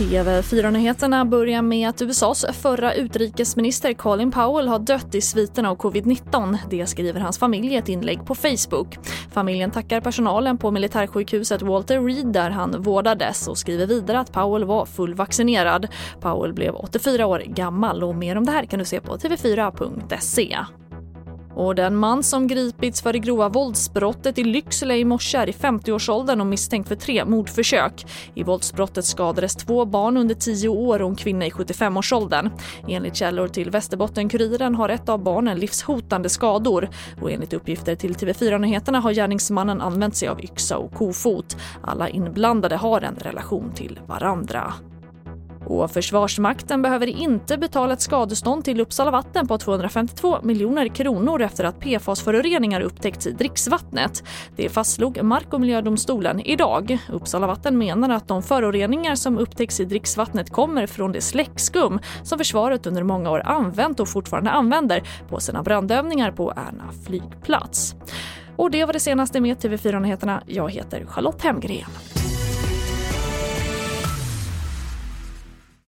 TV4-nyheterna börjar med att USAs förra utrikesminister Colin Powell har dött i sviterna av covid-19. Det skriver hans familj i ett inlägg på Facebook. Familjen tackar personalen på militärsjukhuset Walter Reed där han vårdades och skriver vidare att Powell var fullvaccinerad. Powell blev 84 år gammal och mer om det här kan du se på tv4.se. Och den man som gripits för det grova våldsbrottet i Lycksele i morse är i 50-årsåldern och misstänkt för tre mordförsök. I våldsbrottet skadades två barn under 10 år och en kvinna i 75-årsåldern. Enligt källor till Västerbottenkuriren har ett av barnen livshotande skador och enligt uppgifter till TV4 Nyheterna har gärningsmannen använt sig av yxa och kofot. Alla inblandade har en relation till varandra. Och Försvarsmakten behöver inte betala ett skadestånd till Uppsala vatten på 252 miljoner kronor efter att PFAS-föroreningar upptäckts i dricksvattnet. Det fastslog Mark och miljödomstolen idag. Uppsala vatten menar att de föroreningar som upptäcks i dricksvattnet kommer från det släckskum som försvaret under många år använt och fortfarande använder på sina brandövningar på Ärna flygplats. Och det var det senaste med TV4 Nyheterna. Jag heter Charlotte Hemgren.